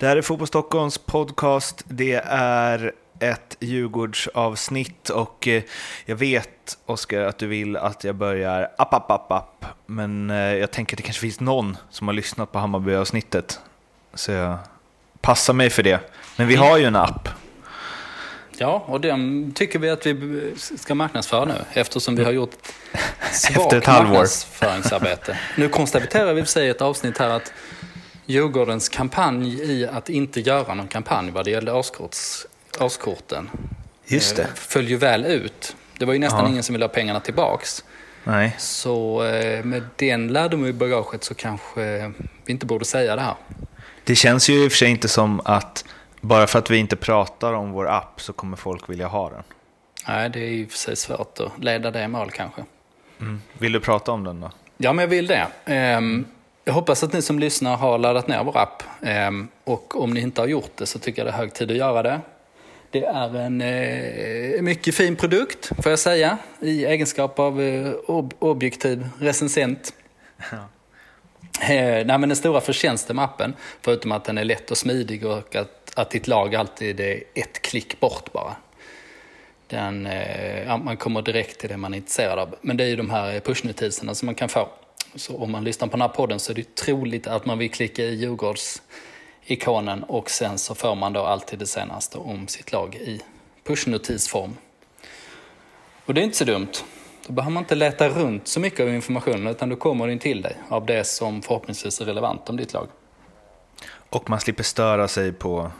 Det här är Fotboll Stockholms podcast. Det är ett Djurgårdsavsnitt och eh, jag vet, Oskar, att du vill att jag börjar app, app, app, app. Men eh, jag tänker att det kanske finns någon som har lyssnat på Hammarby-avsnittet. Så jag passar mig för det. Men vi har ju en app. Ja, och den tycker vi att vi ska marknadsföra nu eftersom vi har gjort svagt Efter ett halvår. marknadsföringsarbete. Nu konstaterar vi i ett avsnitt här att Djurgårdens kampanj i att inte göra någon kampanj vad det gäller årskorts, årskorten Just det. eh, föll ju väl ut. Det var ju nästan Ja. ingen som ville ha pengarna tillbaks. Nej. Så eh, med den lärdomen i bagaget så kanske vi inte borde säga det här. Det känns ju i och för sig inte som att bara för att vi inte pratar om vår app så kommer folk vilja ha den. Nej, det är och för sig svårt att leda det i mål kanske. Vill du prata om den då? Ja, men jag vill det. Ehm, Jag hoppas att ni som lyssnar har laddat ner vår app. Ehm, Och om ni inte har gjort det så tycker jag det är hög tid att göra det. Det är en eh, mycket fin produkt, får jag säga, i egenskap av eh, ob- objektiv recensent. Eh, nej, men den stora förtjänsten med appen, förutom att den är lätt och smidig och att, att ditt lag alltid är ett klick bort bara. Den, ja, man kommer direkt till det man är intresserad av. Men det är ju de här pushnotiserna som man kan få. Så om man lyssnar på den här podden så är det troligt att man vill klicka i Djurgårds-ikonen och sen så får man då alltid det senaste om sitt lag i pushnotisform. Och det är inte så dumt. Då behöver man inte leta runt så mycket av informationen utan då kommer den till dig av det som förhoppningsvis är relevant om ditt lag. Och man slipper störa sig på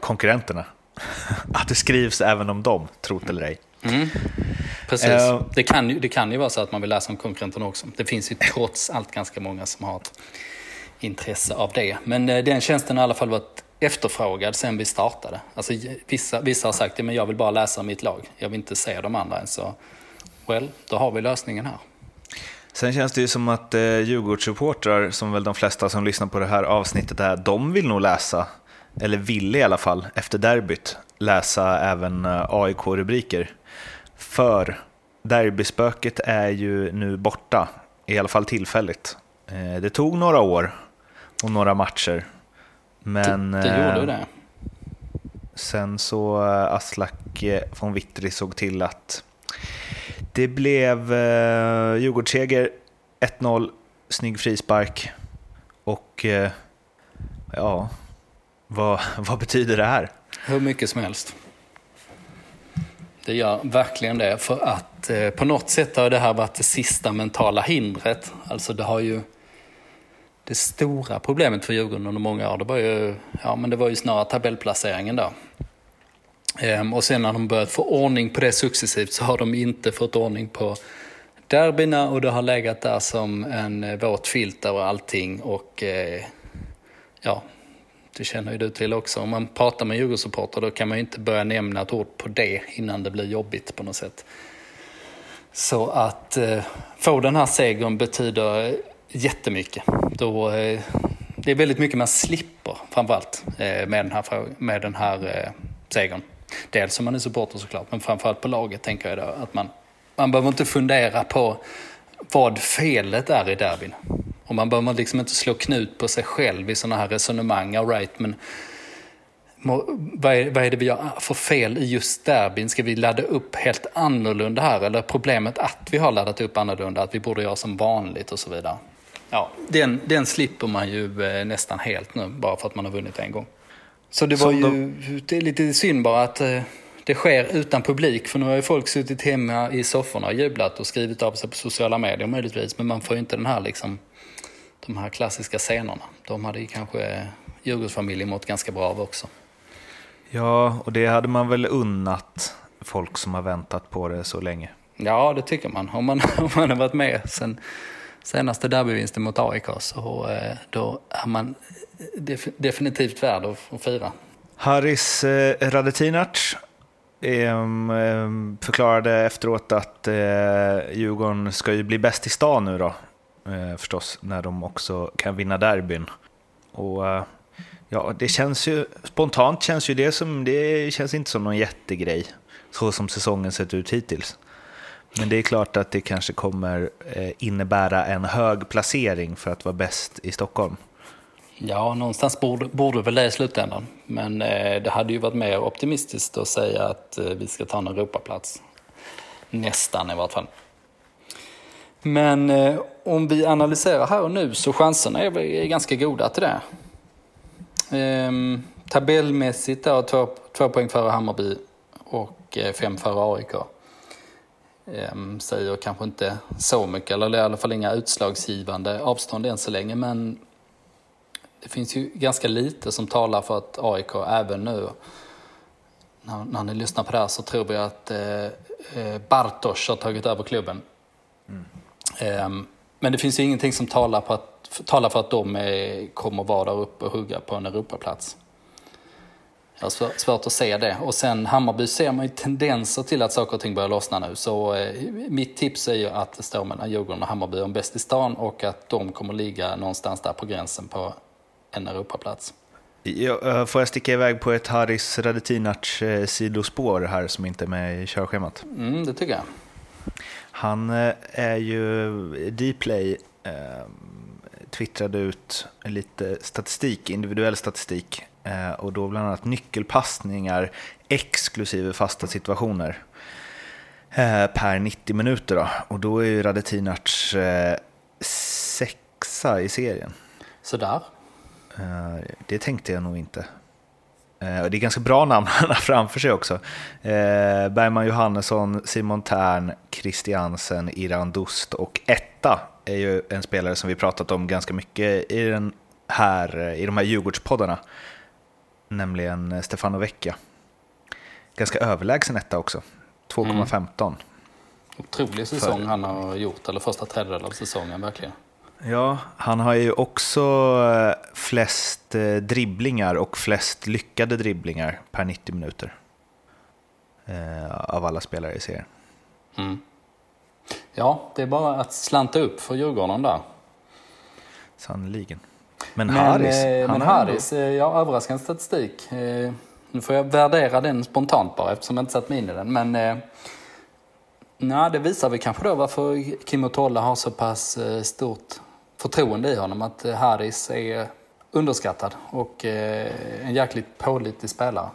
konkurrenterna. Att det skrivs även om dem, trot eller ej. Precis. Eh. Det, kan, ju- det kan ju vara så att man vill läsa om konkurrenterna också. Det finns ju trots allt ganska många som har ett intresse av det. Men eh, den tjänsten har i alla fall varit efterfrågad sen vi startade. Alltså, vissa, vissa har sagt att jag vill bara läsa mitt lag. Jag vill inte se de andra än så. Well, då har vi lösningen här. Sen känns det ju som att eh, Djurgårdssupportrar, som väl de flesta som lyssnar på det här avsnittet är, de vill nog läsa, eller ville i alla fall, efter derbyt, läsa även eh, AIK-rubriker. För derbyspöket är ju nu borta, i alla fall tillfälligt. Eh, det tog några år och några matcher. Men det, det gjorde eh, det. Sen så eh, Aslak von Witry såg till att det blev eh, Djurgårdsseger 1-0, snygg frispark och ja, vad, vad betyder det här? Hur mycket som helst. Det gör verkligen det. För att eh, på något sätt har det här varit det sista mentala hindret. Alltså det har ju... Det stora problemet för Djurgården under många år, det var ju, ja, men det var ju snarare tabellplaceringen då. Ehm, och sen när de börjat få ordning på det successivt så har de inte fått ordning på derbyna och det har legat där som en eh, våt filt över allting. Och eh, ja, det känner ju du till också. Om man pratar med Djurgårdssupportrar då kan man ju inte börja nämna ett ord på det innan det blir jobbigt på något sätt. Så att eh, få den här segern betyder eh, jättemycket. Då, eh, det är väldigt mycket man slipper framförallt eh, med den här, med den här eh, segern. Dels som man är supporter såklart, men framförallt på laget tänker jag då att man, man behöver inte fundera på vad felet är i derbyn. Och man behöver liksom inte slå knut på sig själv i sådana här resonemang. All right, men vad är, vad är det vi gör för fel i just derbyn? Ska vi ladda upp helt annorlunda här? Eller problemet att vi har laddat upp annorlunda, att vi borde göra som vanligt och så vidare? Ja, den, den slipper man ju eh, nästan helt nu, bara för att man har vunnit en gång. Så det var ju det är lite synd bara att eh, det sker utan publik. För nu har ju folk suttit hemma i sofforna och jublat och skrivit av sig på sociala medier möjligtvis. Men man får ju inte den här liksom, de här klassiska scenerna. De hade ju kanske Djurgårdsfamiljen mått ganska bra av också. Ja, och det hade man väl unnat folk som har väntat på det så länge. Ja, det tycker man. Om man, om man har varit med sen senaste derbyvinsten mot AIK så eh, då är man def, definitivt värd att, fira. Haris eh, Radetinac förklarade efteråt att eh, Djurgården ska ju bli bäst i stan nu då, eh, förstås, när de också kan vinna derbyn. Och eh, ja, det känns ju, spontant känns ju det som, det känns inte som någon jättegrej, så som säsongen sett ut hittills. Men det är klart att det kanske kommer eh, innebära en hög placering för att vara bäst i Stockholm. Ja, någonstans borde, borde väl det i slutändan. Men eh, det hade ju varit mer optimistiskt att säga att eh, vi ska ta en Europaplats. Nästan i vart fall. Men eh, om vi analyserar här och nu så chanserna är är ganska goda till det. Ehm, tabellmässigt då, två, två poäng före Hammarby och eh, fem före AIK. Ehm, säger kanske inte så mycket, eller i alla fall inga utslagsgivande avstånd än så länge. Men det finns ju ganska lite som talar för att AIK även nu, när, när ni lyssnar på det här så tror vi att eh, eh Bartosz har tagit över klubben. Mm. Eh, men det finns ju ingenting som talar, på att, talar för att de är, kommer vara där uppe och hugga på en Europaplats. Jag har svårt att se det. Och sen Hammarby ser man ju tendenser till att saker och ting börjar lossna nu. Så eh, mitt tips är ju att det står mellan Djurgården och Hammarby om bäst i stan och att de kommer ligga någonstans där på gränsen på en Europaplats. Ja, får jag sticka iväg på ett Haris Radetinac eh, sidospår här som inte är med i körschemat? Mm, det tycker jag. Han eh, är ju Dplay eh, twittrade ut lite statistik, individuell statistik eh, och då bland annat nyckelpassningar exklusive fasta situationer eh, per 90 minuter. Då. Och då är ju Radetinac eh, sexa i serien. Sådär. Eh, det tänkte jag nog inte. Eh, det är ganska bra namn han har framför sig också. Eh, Bergman Johannesson, Simon Tern, Christiansen, Iran Dust och Etta är ju en spelare som vi pratat om ganska mycket i, den här, i de här Djurgårdspoddarna. Nämligen Stefano Vecchia. Ganska överlägsen etta också. 2,15. Mm. Otrolig säsong För... han har gjort, eller första tredjedel av säsongen verkligen. Ja, han har ju också eh, flest eh, dribblingar och flest lyckade dribblingar per 90 minuter. Eh, av alla spelare i serien. Mm. Ja, det är bara att slanta upp för Djurgården där. Sannerligen. Men, men Haris, eh, men Haris ändå... ja överraskande statistik. Eh, nu får jag värdera den spontant bara eftersom jag inte satt mig in i den. Men eh, nej, det visar väl kanske då varför Kim och Tolla har så pass stort förtroende i honom. Att eh, Haris är underskattad och eh, en jäkligt pålitlig spelare.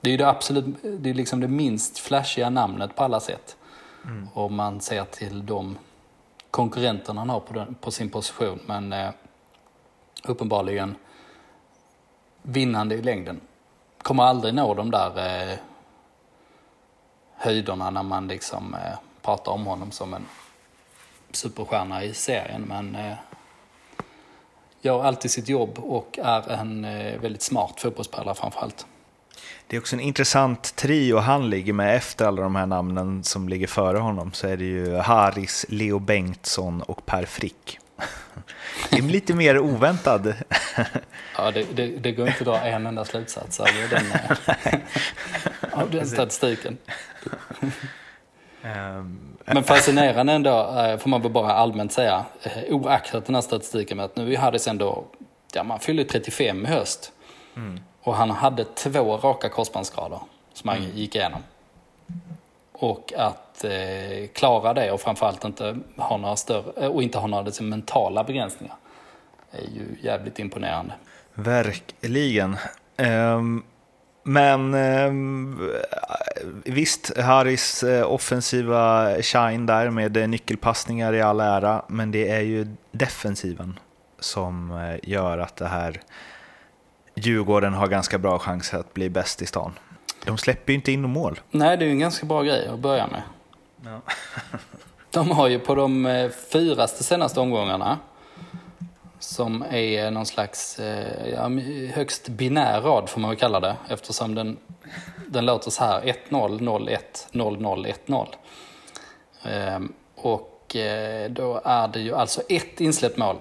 Det är ju det absolut, det är liksom det minst flashiga namnet på alla sätt. Mm. Om man ser till de konkurrenterna han har på, den, på sin position. Men eh, uppenbarligen vinnande i längden. Kommer aldrig nå de där eh, höjderna när man liksom eh, pratar om honom som en superstjärna i serien. Men eh, gör alltid sitt jobb och är en eh, väldigt smart fotbollsspelare framförallt. Det är också en intressant trio han ligger med efter alla de här namnen som ligger före honom. Så är det ju Haris, Leo Bengtsson och Per Frick. Det är lite mer oväntad. Ja, det, det, det går inte att dra en enda slutsats av den, eh, av den statistiken. Um, Men fascinerande ändå, eh, får man väl bara allmänt säga, eh, oaktat den här statistiken med att nu är Harris ändå, ja man fyller 35 i höst. Mm. Och han hade två raka korsbandsskador som han mm. gick igenom. Och att eh, klara det och framförallt inte ha några större, och inte ha några liksom, mentala begränsningar är ju jävligt imponerande. Verkligen. Um, men eh, visst, Harris eh, offensiva shine där med nyckelpassningar i all ära, men det är ju defensiven som eh, gör att det här Djurgården har ganska bra chans att bli bäst i stan. De släpper ju inte in mål. Nej, det är ju en ganska bra grej att börja med. Ja. de har ju på de eh, fyraste senaste omgångarna som är någon slags eh, ja, högst binär rad får man väl kalla det eftersom den, den låter så här 1-0, 0-1, 0-0, 1-0. Och eh, då är det ju alltså ett insläppt mål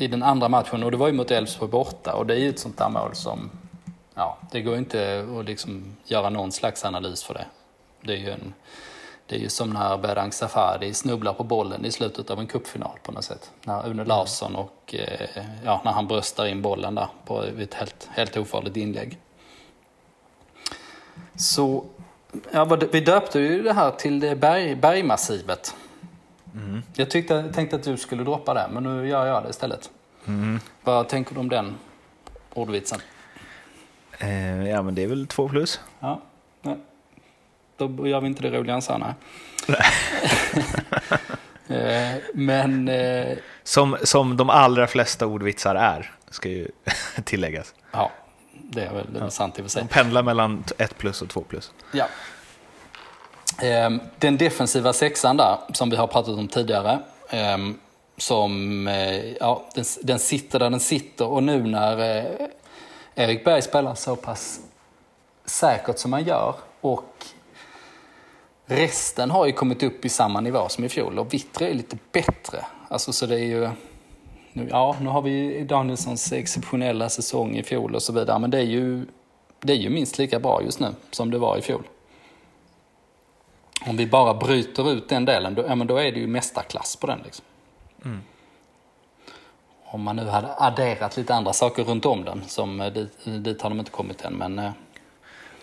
i den andra matchen och det var ju mot Elfsborg borta och det är ju ett sånt där mål som, ja, det går inte att liksom göra någon slags analys för det. Det är ju en det är ju som när Berang Safari snubblar på bollen i slutet av en cupfinal på något sätt. När Une Larsson och, eh, ja, när han bröstar in bollen där på ett helt, helt ofarligt inlägg. Så, ja, vi döpte ju det här till det berg, bergmassivet. Mm. Jag tyckte, tänkte att du skulle droppa det, men nu gör jag det istället. Mm. Vad tänker du om den ordvitsen? Eh, ja, men det är väl två plus. Ja. Då gör vi inte det roligare än så, nej. Eh, Men eh, Som, som de allra flesta ordvitsar är, ska ju tilläggas. ja, det är väl sant i och för sig. De pendlar mellan ett plus och två plus. Ja. Ehm, Den defensiva sexan där, som vi har pratat om tidigare, ehm, som, eh, ja, den, den sitter där den sitter och nu när Erik Berg spelar så pass säkert som han gör och resten har ju kommit upp i samma nivå som i fjol och Vittre är lite bättre. Alltså så det är ju, nu, ja nu har vi Danielssons exceptionella säsong i fjol och så vidare men det är ju, det är ju minst lika bra just nu som det var i fjol. Om vi bara bryter ut den delen, då, ja, men då är det ju mästarklass på den. Liksom. Om man nu hade adderat lite andra saker runt om den, som eh, dit, dit har de inte kommit än. Men eh,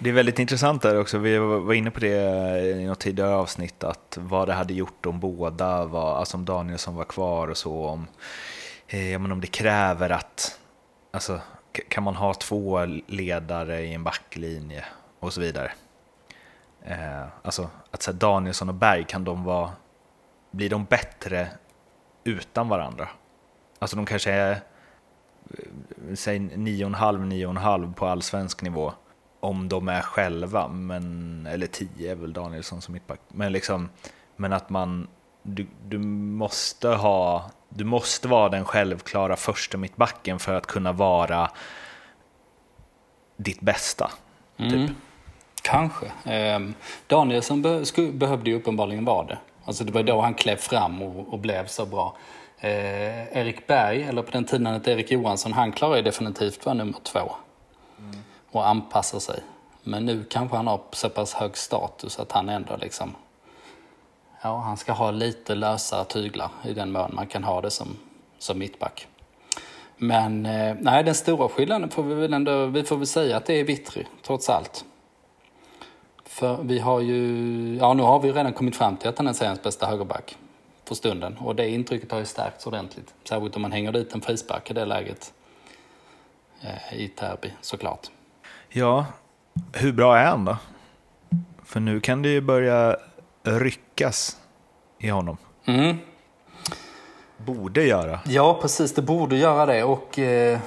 det är väldigt intressant där också, vi var inne på det i något tidigare avsnitt, att vad det hade gjort om båda var, alltså om Danielsson var kvar och så, om, eh, men om det kräver att, alltså kan man ha två ledare i en backlinje och så vidare. Eh, alltså att så här, Danielsson och Berg, kan de vara, blir de bättre utan varandra? Alltså de kanske är, eh, säg 9,5, 9,5 på allsvensk nivå om de är själva, men, eller 10 är väl Danielsson som mittback. Men, liksom, men att man, du, du måste ha, du måste vara den självklara första mittbacken för att kunna vara ditt bästa. mm, kanske. Eh, Danielsson be, sku, behövde ju uppenbarligen vara det. Alltså det var då han klev fram och, och blev så bra. Eh, Erik Berg, eller på den tiden hette Erik Johansson, han klarar ju definitivt vara nummer två och anpassar sig. Men nu kanske han har så pass hög status att han ändå liksom... Ja, han ska ha lite lösare tyglar i den mån man kan ha det som, som mittback. Men eh, nej, den stora skillnaden får vi väl ändå, vi får väl säga att det är Vittry, trots allt. För vi har ju, ja nu har vi redan kommit fram till att han är seriens bästa högerback för stunden. Och det intrycket har ju stärkts ordentligt. Särskilt om man hänger dit en frispark i det läget. Eh, I Täby såklart. Ja, hur bra är han då? För nu kan det ju börja ryckas i honom. Mm. Borde göra. Ja, precis. Det borde göra det. Och eh,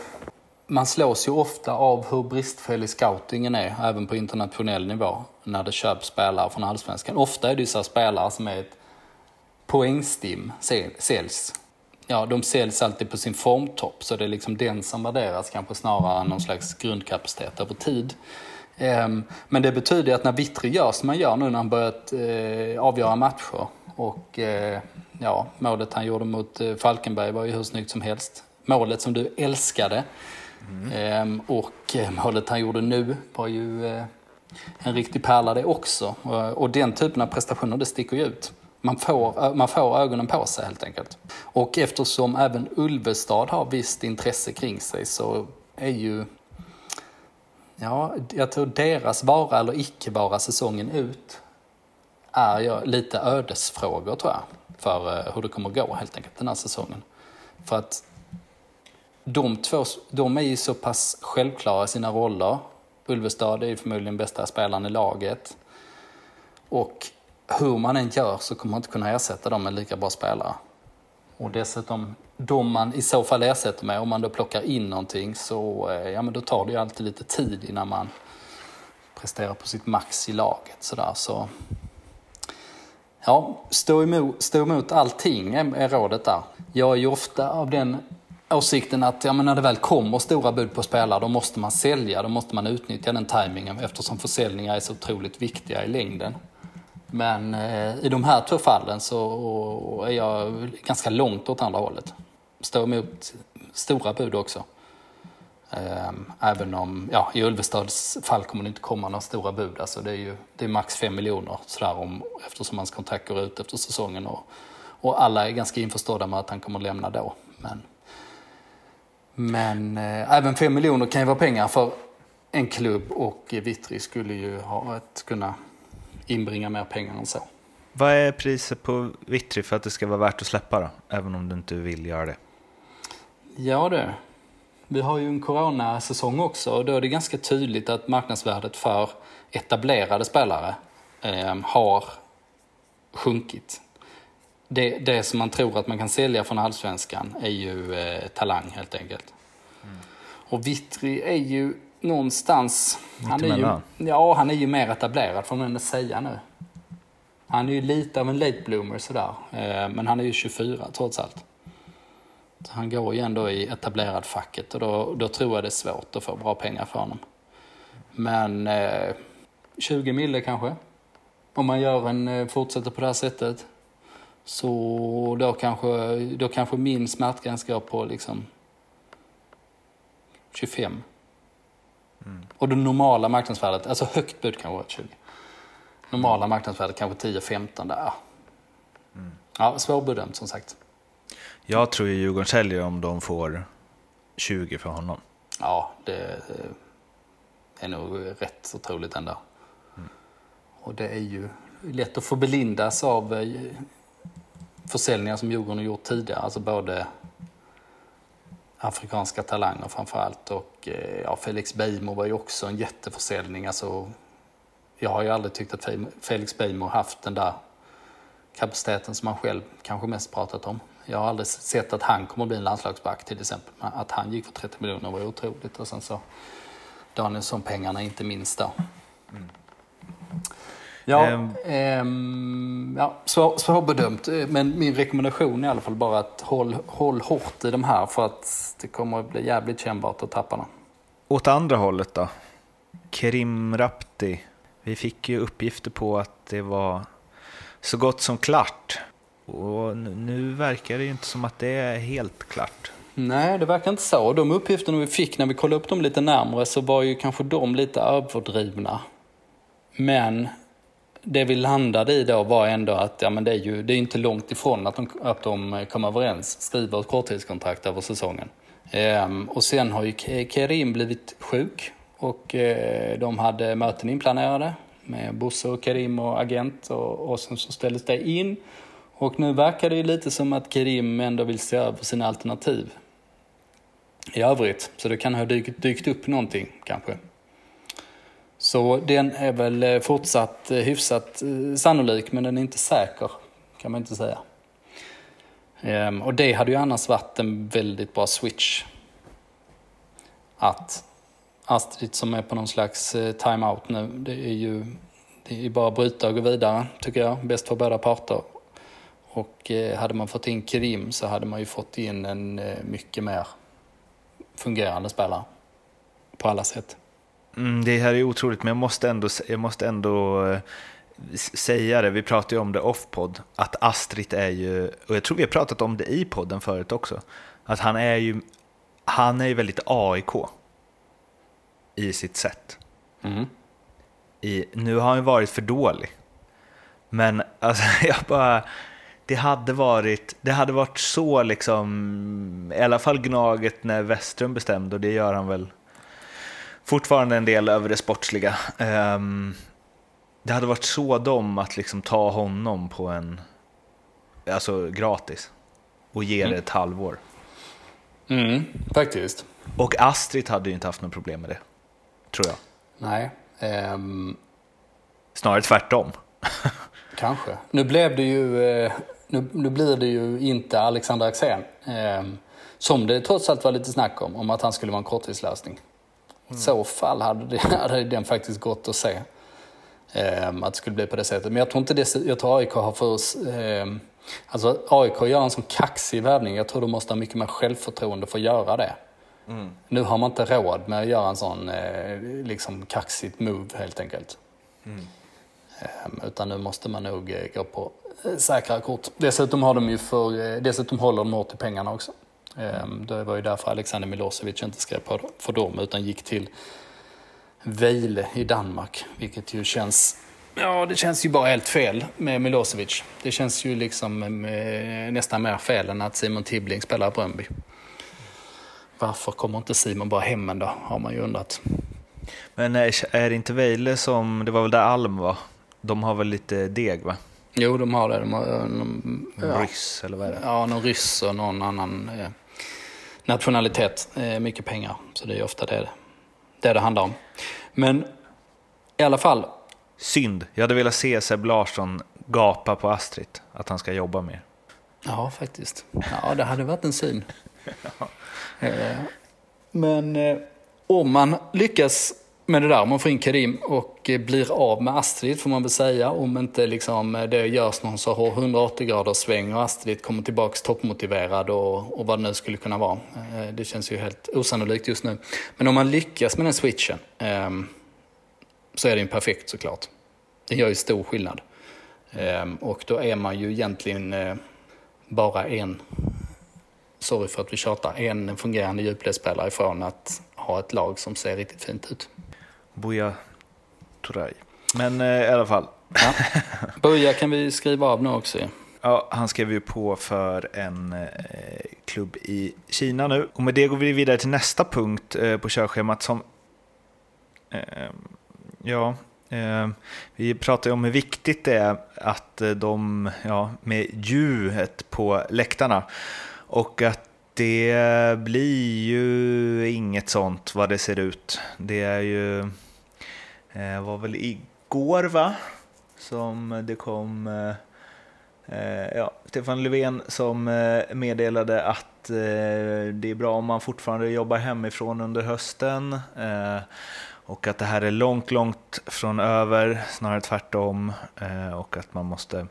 man slås ju ofta av hur bristfällig scoutingen är, även på internationell nivå, när det köps spelare från allsvenskan. Ofta är det ju så spelare som är ett poängstim säl- säljs. Ja, de säljs alltid på sin formtopp, så det är liksom den som värderas kanske snarare än någon slags grundkapacitet över tid. Ehm, Men det betyder att när Vittry gör som han gör nu när han börjat eh, avgöra matcher och eh, ja, målet han gjorde mot eh, Falkenberg var ju hur snyggt som helst. Målet som du älskade Ehm, och målet han gjorde nu var ju en riktig pärla det också. Och den typen av prestationer, det sticker ju ut. Man får, man får ögonen på sig helt enkelt. Och eftersom även Ulvestad har visst intresse kring sig så är ju Ja, jag tror deras vara eller icke vara säsongen ut är ju lite ödesfrågor tror jag. För eh, hur det kommer gå helt enkelt den här säsongen. För att de två, de är ju så pass självklara i sina roller. Ulvestad är ju förmodligen bästa spelaren i laget. Och hur man än gör så kommer man inte kunna ersätta dem med lika bra spelare. Och dessutom, de man i så fall ersätter med, om man då plockar in någonting så eh, ja, men då tar det ju alltid lite tid innan man presterar på sitt max i laget. Sådär. Så, ja, stå emot, stå emot allting är, är rådet där. Jag är ju ofta av den åsikten att ja, men när det väl kommer stora bud på spelare då måste man sälja, då måste man utnyttja den tajmingen eftersom försäljningar är så otroligt viktiga i längden. Men eh, i de här två fallen så är jag ganska långt åt andra hållet. Står emot stora bud också. Ehm, även om, ja, i Ulvestads fall kommer det inte komma några stora bud. Alltså det är ju det är max 5 miljoner sådär om, eftersom hans kontrakt går ut efter säsongen. Och, och alla är ganska införstådda med att han kommer lämna då. Men, men eh, även 5 miljoner kan ju vara pengar för en klubb och Vittry skulle ju ha ett kunna inbringa mer pengar än så. Vad är priset på Vittry för att det ska vara värt att släppa då? Även om du inte vill göra det. Ja det. Vi har ju en coronasäsong också och då är det ganska tydligt att marknadsvärdet för etablerade spelare eh, har sjunkit. Det, det som man tror att man kan sälja från allsvenskan är ju eh, talang helt enkelt. Mm. Och Vittri är ju någonstans... Han är ju, ja, han är ju mer etablerad får man ändå säga nu. Han är ju lite av en late bloomer sådär. Eh, men han är ju 24 trots allt. Han går ju ändå i etablerad facket och då, då tror jag det är svårt att få bra pengar för honom. Men eh, 20 mille kanske. Om man gör en, eh, fortsätter på det här sättet. Så då kanske, då kanske min smärtgräns går på liksom 25. Mm. Och det normala marknadsvärdet, alltså högt bud kan vara 20. Normala marknadsvärdet kanske 10-15 där. Mm. Ja, svårbedömt som sagt. Jag tror ju Djurgården säljer om de får 20 för honom. Ja, det är nog rätt så troligt ändå. Mm. Och det är ju lätt att få belindas av eh, försäljningar som Djurgården har gjort tidigare. Alltså både afrikanska talanger framför allt och eh, ja, Felix Beijmo var ju också en jätteförsäljning. Alltså, jag har ju aldrig tyckt att Felix Beijmo haft den där kapaciteten som han själv kanske mest pratat om. Jag har aldrig sett att han kommer att bli en landslagsback till exempel. Att han gick för 30 miljoner var otroligt. Och sen så Danielsson-pengarna inte minst då. Mm. Ja, um, um, ja svår, svårbedömt. Men min rekommendation är i alla fall bara att håll, håll hårt i de här för att det kommer att bli jävligt kännbart att tappa dem. Åt andra hållet då? Kerim Rapti. Vi fick ju uppgifter på att det var så gott som klart. Och nu verkar det ju inte som att det är helt klart. Nej, det verkar inte så. De uppgifterna vi fick när vi kollade upp dem lite närmare så var ju kanske de lite överdrivna. Men det vi landade i då var ändå att ja, men det är ju det är inte långt ifrån att de, att de kom överens, skriver ett korttidskontrakt över säsongen. Ehm, och sen har ju Kerim blivit sjuk och eh, de hade möten inplanerade med Bosse och Kerim och agent och, och sen så ställdes det in. Och nu verkar det ju lite som att Kerim ändå vill se över sina alternativ i övrigt. Så det kan ha dykt, dykt upp någonting kanske. Så den är väl eh, fortsatt eh, hyfsat eh, sannolik, men den är inte säker, kan man inte säga. Ehm, och det hade ju annars varit en väldigt bra switch. Att Astrid som är på någon slags time-out nu, det är ju det är bara att bryta och gå vidare, tycker jag. Bäst för båda parter. Och hade man fått in Krim så hade man ju fått in en mycket mer fungerande spelare. På alla sätt. Mm, det här är otroligt, men jag måste ändå, jag måste ändå eh, säga det. Vi pratade ju om det off-podd, att Astrid är ju, och jag tror vi har pratat om det i podden förut också, att han är ju, han är ju väldigt AIK i sitt sätt. Mm. I, nu har han ju varit för dålig, men alltså jag bara, det hade varit, det hade varit så liksom, i alla fall Gnaget när Westrum bestämde och det gör han väl fortfarande en del över det sportsliga. Um, det hade varit så dom att liksom ta honom på en, alltså gratis och ge mm. det ett halvår. Mm, faktiskt. Och Astrid hade ju inte haft något problem med det, tror jag. Nej. Um... Snarare tvärtom. Kanske. Nu blev det ju, eh, nu, nu blir det ju inte Alexander Axén. Eh, som det trots allt var lite snack om, om att han skulle vara en korttidslösning. I så fall hade, det, hade den faktiskt gått att se. Eh, att det skulle bli på det sättet. Men jag tror inte det, jag tror AIK har för eh, Alltså AIK gör en sån kaxig värvning. Jag tror de måste ha mycket mer självförtroende för att göra det. Mm. Nu har man inte råd med att göra en sån eh, liksom kaxigt move helt enkelt. Mm. Eh, utan nu måste man nog eh, gå på eh, säkra kort. Dessutom, har de ju för, dessutom håller de hårt i pengarna också. Mm. Det var ju därför Alexander Milosevic inte skrev på för dem utan gick till Vejle i Danmark. Vilket ju känns, ja det känns ju bara helt fel med Milosevic. Det känns ju liksom nästan mer fel än att Simon Tibbling spelar i Bröndby. Varför kommer inte Simon bara hem ändå, har man ju undrat. Men är det inte Vejle som, det var väl där Alm var? De har väl lite deg va? Jo, de har det. De har, de, ja. Ryss eller vad är det? Ja, någon ryss och någon annan. Eh, nationalitet, eh, mycket pengar. Så det är ofta det det, det handlar om. Men i alla fall. Synd. Jag hade velat se Seb Larsson gapa på Astrid, att han ska jobba mer. Ja, faktiskt. Ja, det hade varit en syn. Eh, men eh, om man lyckas med det där, om man får in Karim och eh, blir av med Astrid får man väl säga. Om inte liksom eh, det görs någon så 180 graders sväng och Astrid kommer tillbaks toppmotiverad och, och vad det nu skulle kunna vara. Eh, det känns ju helt osannolikt just nu. Men om man lyckas med den switchen ehm, så är det ju perfekt såklart. Det gör ju stor skillnad. Ehm, och då är man ju egentligen bara en sorry för att vi tjatar, en fungerande djupledsspelare ifrån att ha ett lag som ser riktigt fint ut. Buja Turay. Men eh, i alla fall. Ja. Buja kan vi skriva av nu också. Ja, han skrev ju på för en eh, klubb i Kina nu. Och med det går vi vidare till nästa punkt eh, på körschemat som... Eh, ja, eh, vi pratar ju om hur viktigt det är att eh, de, ja, med ljudet på läktarna. Och att det blir ju inget sånt vad det ser ut. Det är ju, eh, var väl igår va? Som det kom eh, eh ja, Stefan Löfven som eh, meddelade att eh, det är bra om man fortfarande jobbar hemifrån under hösten. Eh, och att det här är långt, långt från över, snarare tvärtom. Eh, och att man måste,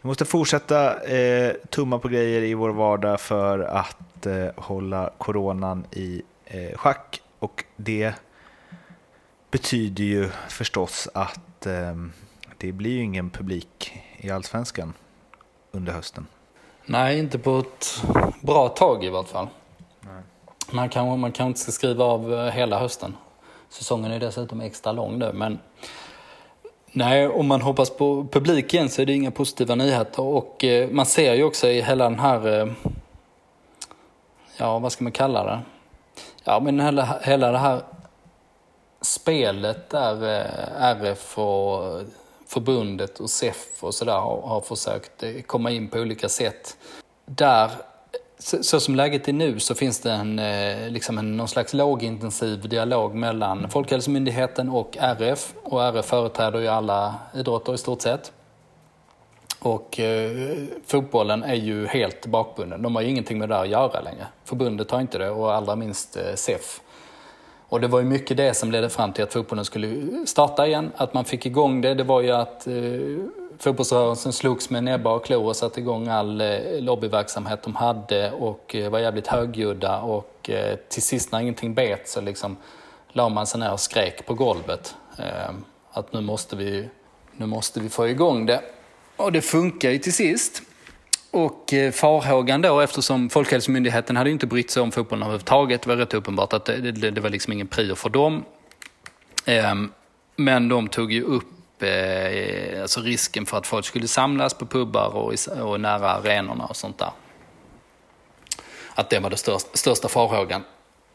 vi måste fortsätta eh, tumma på grejer i vår vardag för att eh, hålla coronan i eh, schack. Och det betyder ju förstås att eh, det blir ju ingen publik i Allsvenskan under hösten. Nej, inte på ett bra tag i vart fall. Nej. Man kanske man kan inte ska skriva av eh, hela hösten. Säsongen är dessutom extra lång nu. Men nej, om man hoppas på publiken så är det inga positiva nyheter. Och eh, man ser ju också i hela den här, eh, ja vad ska man kalla det? Ja men hela, hela det här spelet där eh, RF och förbundet och SEF och sådär har, har försökt eh, komma in på olika sätt. Där så, så, som läget är nu så finns det en, eh, liksom en, någon slags lågintensiv dialog mellan Folkhälsomyndigheten och RF. Och RF företräder ju alla idrotter i stort sett. Och eh, fotbollen är ju helt bakbunden. De har ju ingenting med det där att göra längre. Förbundet har inte det och allra minst eh, SEF. Och det var ju mycket det som ledde fram till att fotbollen skulle starta igen. Att man fick igång det, det var ju att eh, fotbollsrörelsen slogs med näbbar och klor och satte igång all eh, lobbyverksamhet de hade och eh, var jävligt högljudda och eh, till sist när ingenting bet så liksom la man sig ner och skrek på golvet att nu måste vi, nu måste vi få igång det. Och det funkar ju till sist. Och farhågan då, eftersom Folkhälsomyndigheten hade inte brytt sig om fotbollen överhuvudtaget, det var rätt uppenbart att det, det, det var liksom ingen prio för dem. Ehm, men de tog ju upp eh, alltså risken för att folk skulle samlas på pubbar och, och nära arenorna och sånt där. Att det var den största, största farhågan.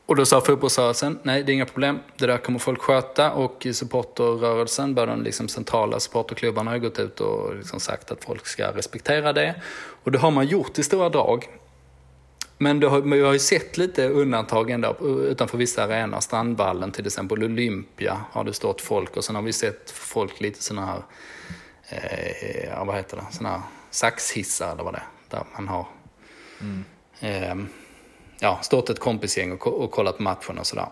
Och då sa fotbollsrörelsen, nej det är inga problem, det där kommer folk sköta och supporterrörelsen, både de liksom centrala supporterklubbarna har gått ut och liksom sagt att folk ska respektera det. Och det har man gjort i stora drag. Men det har, vi har ju sett lite undantag ändå utanför vissa arenor. Strandvallen till exempel, Olympia har det stått folk och sen har vi sett folk lite sådana här, eh, vad heter det, sådana här saxhissar eller vad det är. Där man har mm. eh, ja, stått ett kompisgäng och, och kollat matchen och sådär.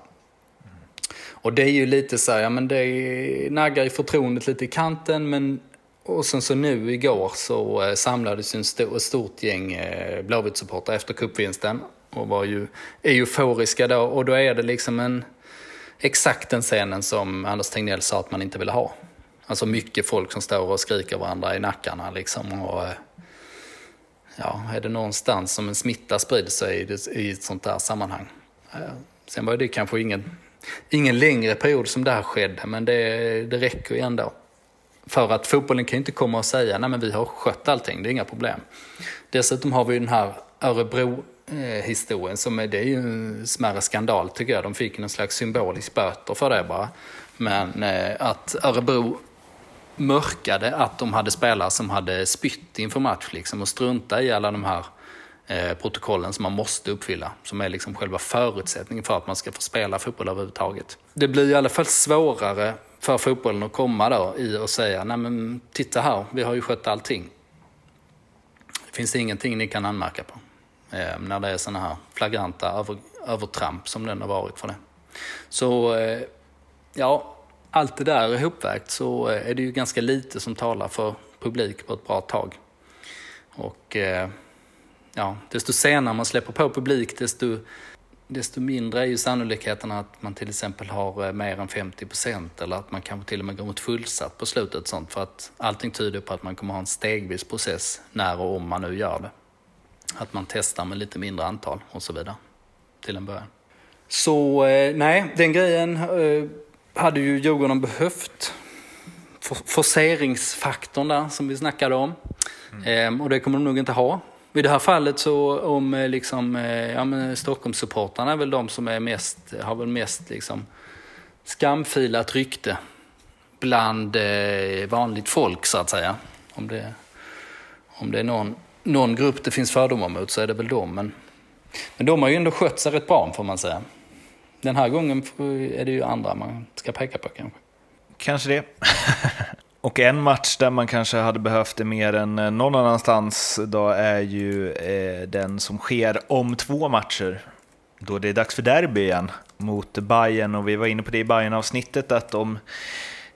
Och det är ju lite så här, ja men det naggar ju förtroendet lite i kanten men och sen så nu igår så eh, samlades en stor, ett stort gäng eh, Blåvitt-supportrar efter cupvinsten och var ju euforiska då och då är det liksom en exakt den scenen som Anders Tegnell sa att man inte ville ha. Alltså mycket folk som står och skriker varandra i nackarna liksom och eh, ja, är det någonstans som en smitta sprider sig i ett sånt där sammanhang. Sen var det kanske ingen, ingen längre period som det här skedde men det, det räcker ju ändå. För att fotbollen kan ju inte komma och säga nej men vi har skött allting, det är inga problem. Dessutom har vi ju den här Örebro-historien som är, det är ju en smärre skandal tycker jag. De fick någon slags symbolisk böter för det bara. Men eh, att Örebro mörkade att de hade spelare som hade spytt inför match liksom och strunta i alla de här eh, protokollen som man måste uppfylla. Som är liksom själva förutsättningen för att man ska få spela fotboll överhuvudtaget. Det blir i alla fall svårare för fotbollen att komma då i och säga, nej men titta här, vi har ju skött allting. Det finns ingenting ni kan anmärka på. Eh, när det är sådana här flagranta över, övertramp som den har varit för det. Så, eh, ja, allt det där ihopvägt så eh, är det ju ganska lite som talar för publik på ett bra tag. Och eh, ja, desto senare man släpper på publik, desto, desto mindre är ju sannolikheten att man till exempel har eh, mer än 50 procent eller att man kanske till och med går mot fullsatt på slutet. Sånt, för att allting tyder på att man kommer ha en stegvis process när och om man nu gör det. Att man testar med lite mindre antal och så vidare till en början. Så eh, nej, den grejen eh, hade ju Djurgården behövt. Forceringsfaktorn där som vi snackade om. Mm. Ehm, och det kommer de nog inte ha. I det här fallet så om eh, liksom, eh, ja men Stockholmssupportrarna är väl de som är mest, har väl mest liksom skamfilat rykte bland eh, vanligt folk så att säga. Om det, om det är någon, någon grupp det finns fördomar mot så är det väl dem. Men, men de har ju ändå skött sig rätt bra får man säga. Den här gången är det ju andra man ska peka på kanske. Kanske det. Och en match där man kanske hade behövt det mer än eh, någon annanstans då är ju eh, den som sker om två matcher. Då det är dags för derby igen mot Bayern och vi var inne på det i bayern avsnittet att om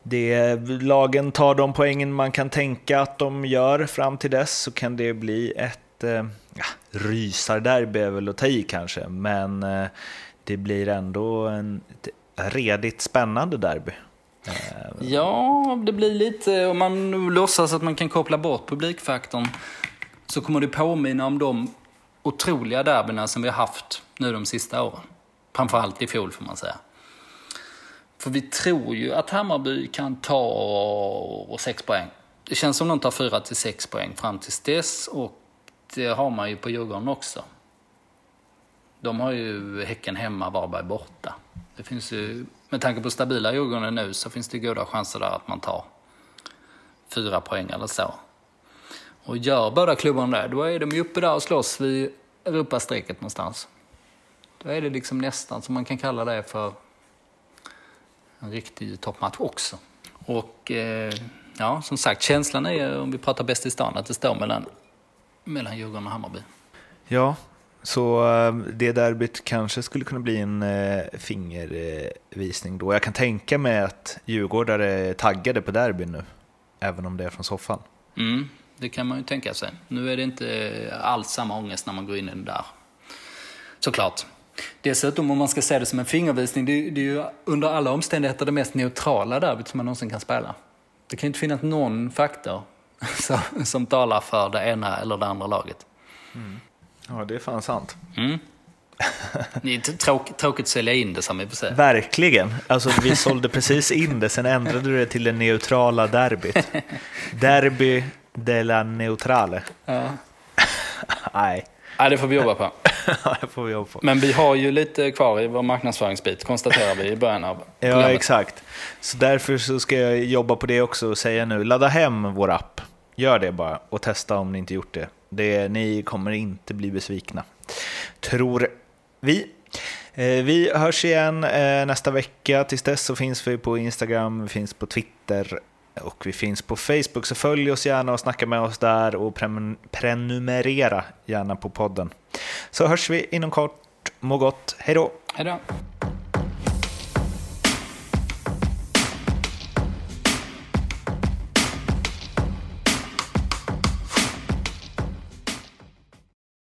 det, lagen tar de poängen man kan tänka att de gör fram till dess så kan det bli ett eh, ja, rysarderby är väl att ta i kanske, men eh, det blir ändå en, ett redigt spännande derby. Ja, det blir lite, om man låtsas att man kan koppla bort publikfaktorn så kommer det påminna om de otroliga derbyna som vi har haft nu de sista åren. Framförallt i fjol får man säga. För vi tror ju att Hammarby kan ta sex poäng. Det känns som de tar fyra till sex poäng fram till dess och det har man ju på Djurgården också. De har ju Häcken hemma, Varberg borta. Det finns ju, med tanke på stabila Djurgården nu så finns det goda chanser där att man tar fyra poäng eller så. Och gör båda klubbarna det, då är de ju uppe där och slåss vid Europastrecket någonstans. Då är det liksom nästan som man kan kalla det för en riktig toppmatch också. Och eh, ja, som sagt, känslan är, om vi pratar bäst i stan, att det står mellan, mellan Djurgården och Hammarby. Ja, så eh, det derbyt kanske skulle kunna bli en eh, fingervisning då. Jag kan tänka mig att djurgårdare är taggade på derbyn nu, även om det är från soffan. Mm, det kan man ju tänka sig. Nu är det inte alls samma ångest när man går in i den där. Såklart. Dessutom om man ska se det som en fingervisning, det är, det är ju under alla omständigheter det mest neutrala derbyt som man någonsin kan spela. Det kan ju inte finnas någon faktor som, som talar för det ena eller det andra laget. Mm. Ja, det är fan sant. Mm. Det är tråk, tråkigt att sälja in det se. Verkligen. Alltså, vi sålde precis in det, sen ändrade du det till det neutrala derbyt. Derby de la neutrale. Ja. Nej. Nej, det får vi jobba på. ja, det får vi jobba på. Men vi har ju lite kvar i vår marknadsföringsbit, konstaterar vi i början av programmet. Ja, exakt. Så därför så ska jag jobba på det också och säga nu, ladda hem vår app. Gör det bara och testa om ni inte gjort det det ni kommer inte bli besvikna. Tror vi. Eh, vi hörs igen eh, nästa vecka. Tills dess så finns vi på Instagram, vi finns på Twitter och vi finns på Facebook. Så följ oss gärna och snacka med oss där och prenumerera gärna på podden. Så hörs vi inom kort. Må gott. Hej då! Hej då!